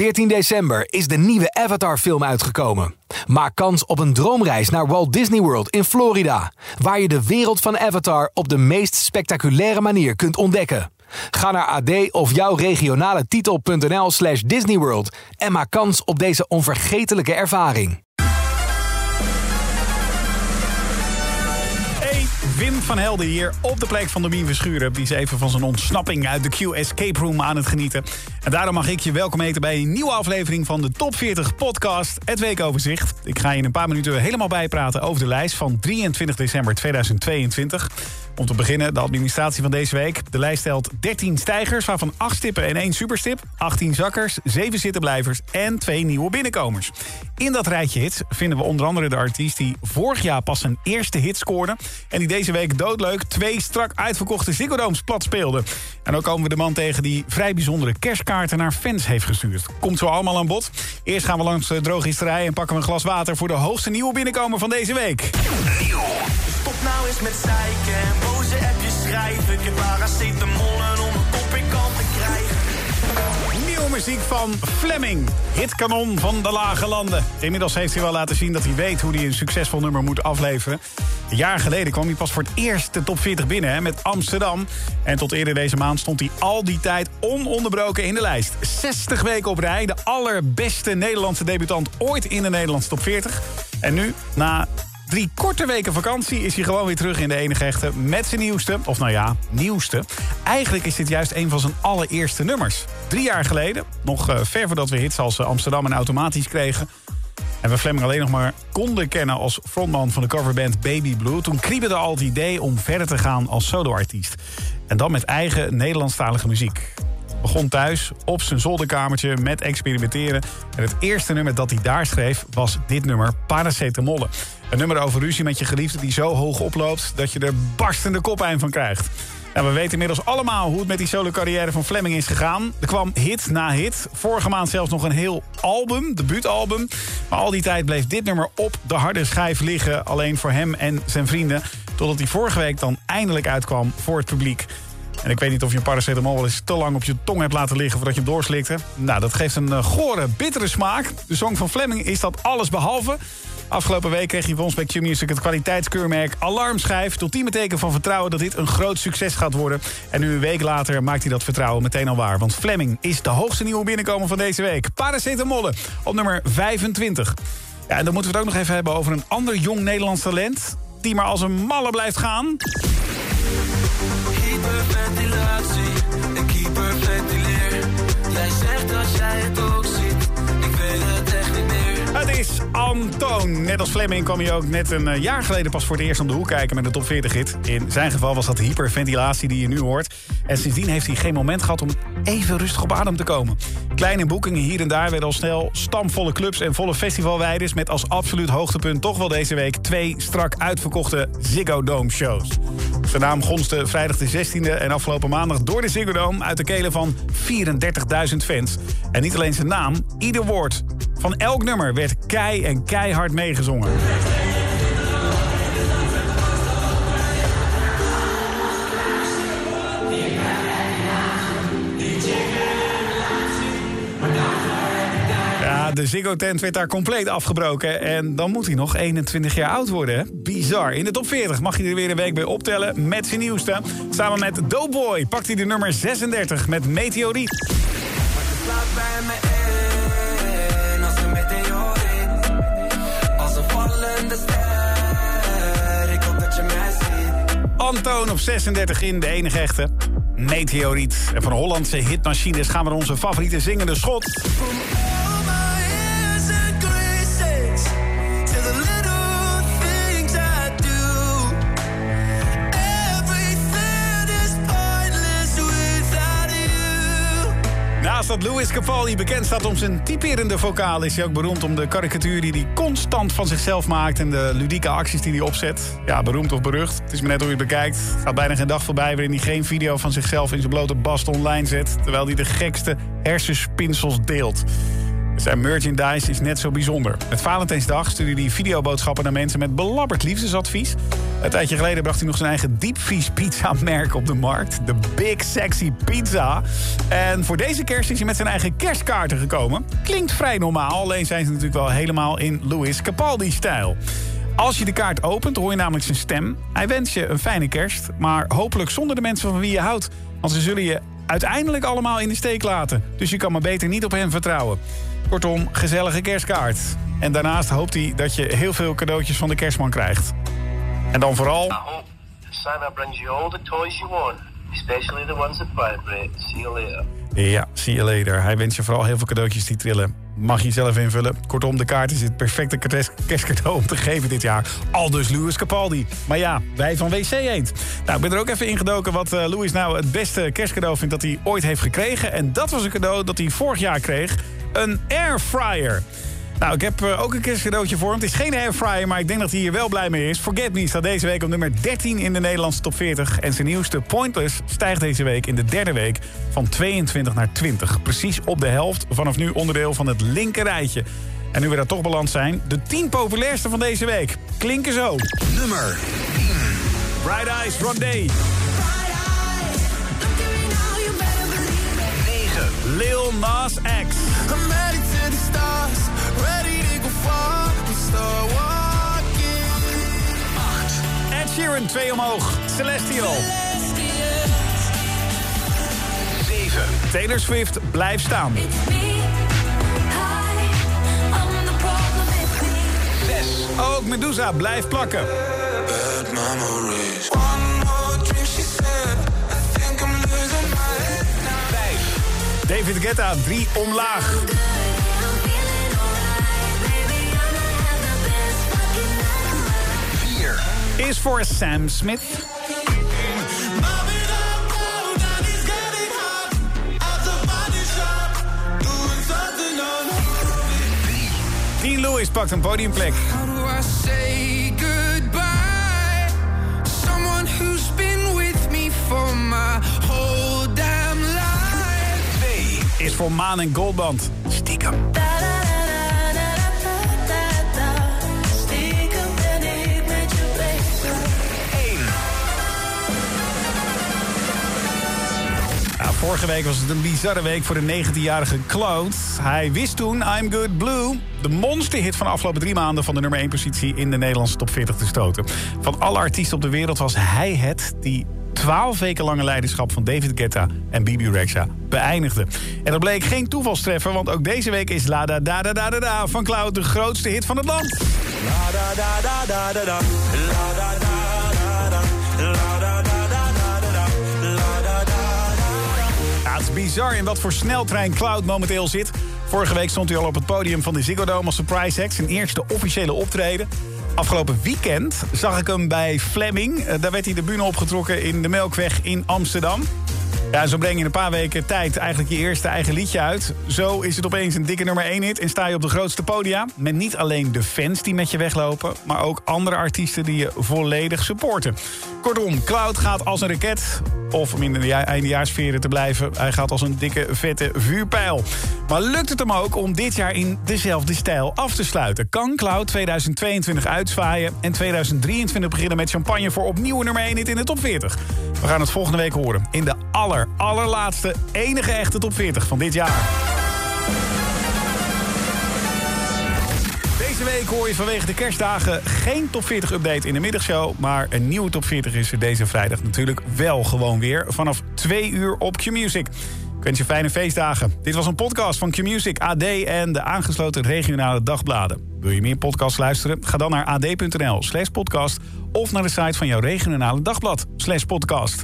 14 december is de nieuwe Avatar-film uitgekomen. Maak kans op een droomreis naar Walt Disney World in Florida, waar je de wereld van Avatar op de meest spectaculaire manier kunt ontdekken. Ga naar ad of jouw regionale titel.nl slash Disneyworld en maak kans op deze onvergetelijke ervaring. Wim van Helden hier op de plek van Domien Verschuren. Die is even van zijn ontsnapping uit de Q Escape Room aan het genieten. En daarom mag ik je welkom heten bij een nieuwe aflevering van de Top 40 podcast, het weekoverzicht. Ik ga je in een paar minuten helemaal bijpraten over de lijst van 23 december 2022. Om te beginnen de administratie van deze week. De lijst telt 13 stijgers, waarvan 8 stippen en 1 superstip. 18 zakkers, 7 zittenblijvers en 2 nieuwe binnenkomers. In dat rijtje hits vinden we onder andere de artiest die vorig jaar pas zijn eerste hit scoorde. En die deze week doodleuk twee strak uitverkochte Ziggo Domes plat speelde. En ook komen we de man tegen die vrij bijzondere kerstkaarten naar fans heeft gestuurd. Komt zo allemaal aan bod. Eerst gaan we langs de drogisterij en pakken we een glas water... voor de hoogste nieuwe binnenkomer van deze week. Stop nou eens met zeiken en boze appjes schrijven. Ik heb paracetamol en om een kop in kan te krijgen. Nieuwe muziek van Fleming, hitkanon van de lage landen. Inmiddels heeft hij wel laten zien dat hij weet hoe hij een succesvol nummer moet afleveren. Een jaar geleden kwam hij pas voor het eerst de top 40 binnen hè, met Amsterdam. En tot eerder deze maand stond hij al die tijd ononderbroken in de lijst. 60 weken op rij, de allerbeste Nederlandse debutant ooit in de Nederlandse top 40. En nu, na Drie korte weken vakantie is hij gewoon weer terug in de enige echte met zijn nieuwste. Of nou ja, nieuwste. Eigenlijk is dit juist een van zijn allereerste nummers. Drie jaar geleden, nog uh, ver voordat we hits als uh, Amsterdam en Automatisch kregen... en we Fleming alleen nog maar konden kennen als frontman van de coverband Baby Blue... toen kriebelde al het idee om verder te gaan als soloartiest. En dan met eigen Nederlandstalige muziek begon thuis op zijn zolderkamertje met experimenteren. En het eerste nummer dat hij daar schreef was dit nummer, Paracetamolle. Een nummer over ruzie met je geliefde die zo hoog oploopt... dat je er barstende kopijn van krijgt. We weten inmiddels allemaal hoe het met die solo-carrière van Fleming is gegaan. Er kwam hit na hit. Vorige maand zelfs nog een heel album, debuutalbum. Maar al die tijd bleef dit nummer op de harde schijf liggen... alleen voor hem en zijn vrienden. Totdat hij vorige week dan eindelijk uitkwam voor het publiek. En ik weet niet of je een paracetamol wel eens te lang op je tong hebt laten liggen... voordat je hem doorslikte. Nou, dat geeft een uh, gore, bittere smaak. De song van Fleming is dat alles behalve. Afgelopen week kreeg hij van ons bij Q-Music het kwaliteitskeurmerk Alarmschijf. Tot teken van vertrouwen dat dit een groot succes gaat worden. En nu een week later maakt hij dat vertrouwen meteen al waar. Want Fleming is de hoogste nieuwe binnenkomer van deze week. Paracetamolle op nummer 25. Ja, en dan moeten we het ook nog even hebben over een ander jong Nederlands talent... die maar als een malle blijft gaan. Hyperventilatie, ik hyperventileer. Jij zegt dat jij het ook Het is Antoon. Net als Fleming kwam hij ook net een eh, jaar geleden pas voor het eerst om de hoek kijken met de top 40 hit. In zijn geval was dat de hyperventilatie die je nu hoort. En sindsdien heeft hij geen moment gehad om even rustig op adem te komen. Kleine boekingen hier en daar werden al snel stamvolle clubs en volle festivalweiders... met als absoluut hoogtepunt toch wel deze week twee strak uitverkochte Ziggo Dome shows. Zijn naam gonste vrijdag de 16e en afgelopen maandag door de Ziggo Dome... uit de kelen van 34.000 fans. En niet alleen zijn naam, ieder woord van elk nummer werd kei en keihard meegezongen. De Ziggo tent werd daar compleet afgebroken. En dan moet hij nog 21 jaar oud worden. Bizar. In de top 40 mag hij er weer een week bij optellen met zijn nieuwste. Samen met Doughboy pakt hij de nummer 36 met Meteoriet. Antoon op 36 in, de enige echte. Meteoriet. En van Hollandse hitmachines gaan we naar onze favoriete zingende schot. Dat Louis Capaldi bekend staat om zijn typerende vocaal... is hij ook beroemd om de karikatuur die hij constant van zichzelf maakt... en de ludieke acties die hij opzet. Ja, beroemd of berucht. Het is maar net hoe je bekijkt. Er gaat bijna geen dag voorbij waarin hij geen video van zichzelf... in zijn blote bast online zet... terwijl hij de gekste hersenspinsels deelt. Zijn merchandise is net zo bijzonder. Met Valentijnsdag stuurde hij videoboodschappen naar mensen met belabberd liefdesadvies. Een tijdje geleden bracht hij nog zijn eigen diepvries-pizza-merk op de markt. De Big Sexy Pizza. En voor deze kerst is hij met zijn eigen kerstkaarten gekomen. Klinkt vrij normaal, alleen zijn ze natuurlijk wel helemaal in Louis Capaldi-stijl. Als je de kaart opent, hoor je namelijk zijn stem. Hij wens je een fijne kerst, maar hopelijk zonder de mensen van wie je houdt. Want ze zullen je uiteindelijk allemaal in de steek laten. Dus je kan maar beter niet op hen vertrouwen. Kortom, gezellige kerstkaart. En daarnaast hoopt hij dat je heel veel cadeautjes van de kerstman krijgt. En dan vooral... Santa brings you all the toys you want, especially the ones that vibrate. Ja, see you later. Hij wens je vooral heel veel cadeautjes die trillen. Mag je zelf invullen. Kortom, de kaart is het perfecte kerst- kerstcadeau om te geven dit jaar. Aldus Louis Capaldi. Maar ja, wij van WC Eend. Nou, ik ben er ook even ingedoken wat eh, Louis nou het beste kerstcadeau vindt dat hij ooit heeft gekregen. En dat was een cadeau dat hij vorig jaar kreeg. Een airfryer. Nou, ik heb eh, ook een kerstcadeautje voor hem. Het is geen airfryer, maar ik denk dat hij hier wel blij mee is. Forget Me staat deze week op nummer 13 in de Nederlandse top 40. En zijn nieuwste Pointless stijgt deze week in de derde week van 22 naar 20. Precies op de helft, vanaf nu onderdeel van het linker rijtje. En nu we daar toch beland zijn, de 10 populairste van deze week. Klinken zo. Nummer Bright Eyes, Rondé. 9. Lil Nas X. start walking. Ed Sheeran, twee omhoog. Celestial. 7. Taylor Swift, blijf staan. 6. Ook Medusa, blijf plakken. Bad memories. One more drink, she said. I think I'm losing my head now. 5. David Guetta, 3 omlaag. Been with me for my whole damn life. 2. Is voor Maan en Goldband. Stiekem. Vorige week was het een bizarre week voor de 19-jarige Cloud. Hij wist toen I'm Good Blue, de monsterhit van de afgelopen drie maanden... van de nummer 1 positie in de Nederlandse top 40 te stoten. Van alle artiesten op de wereld was hij het die 12 weken lange leiderschap van David Guetta en Bibi Rexha beëindigde. En dat bleek geen toevalstreffer, want ook deze week is La Da Da Da Da Da van Cloud de grootste hit van het land. Bizar in wat voor sneltrein Cloud momenteel zit. Vorige week stond hij al op het podium van de Ziggo Dome als surprise act. Zijn eerste officiële optreden. Afgelopen weekend zag ik hem bij Fleming. Eh, Daar werd hij de bühne opgetrokken in de Melkweg in Amsterdam. Ja, zo breng je in een paar weken tijd eigenlijk je eerste eigen liedje uit. Zo is het opeens een dikke nummer 1 hit en sta je op de grootste podia. Met niet alleen de fans die met je weglopen... maar ook andere artiesten die je volledig supporten. Kortom, Cloud gaat als een raket. Of om in de ja- eindejaarsferen te blijven... hij gaat als een dikke, vette vuurpijl. Maar lukt het hem ook om dit jaar in dezelfde stijl af te sluiten? Kan Cloud 2022 uitzwaaien en 2023 beginnen met champagne... voor opnieuw nummer 1 hit in de top 40? We gaan het volgende week horen in de aller, allerlaatste, enige echte top 40 van dit jaar. Deze week hoor je vanwege de kerstdagen geen top 40 update in de middagshow. Maar een nieuwe top 40 is er deze vrijdag natuurlijk wel gewoon weer. Vanaf 2 uur op Q-Music. Ik wens je fijne feestdagen. Dit was een podcast van Q-Music, AD en de aangesloten regionale dagbladen. Wil je meer podcasts luisteren? Ga dan naar ad.nl slash podcast... of naar de site van jouw regionale dagblad slash podcast.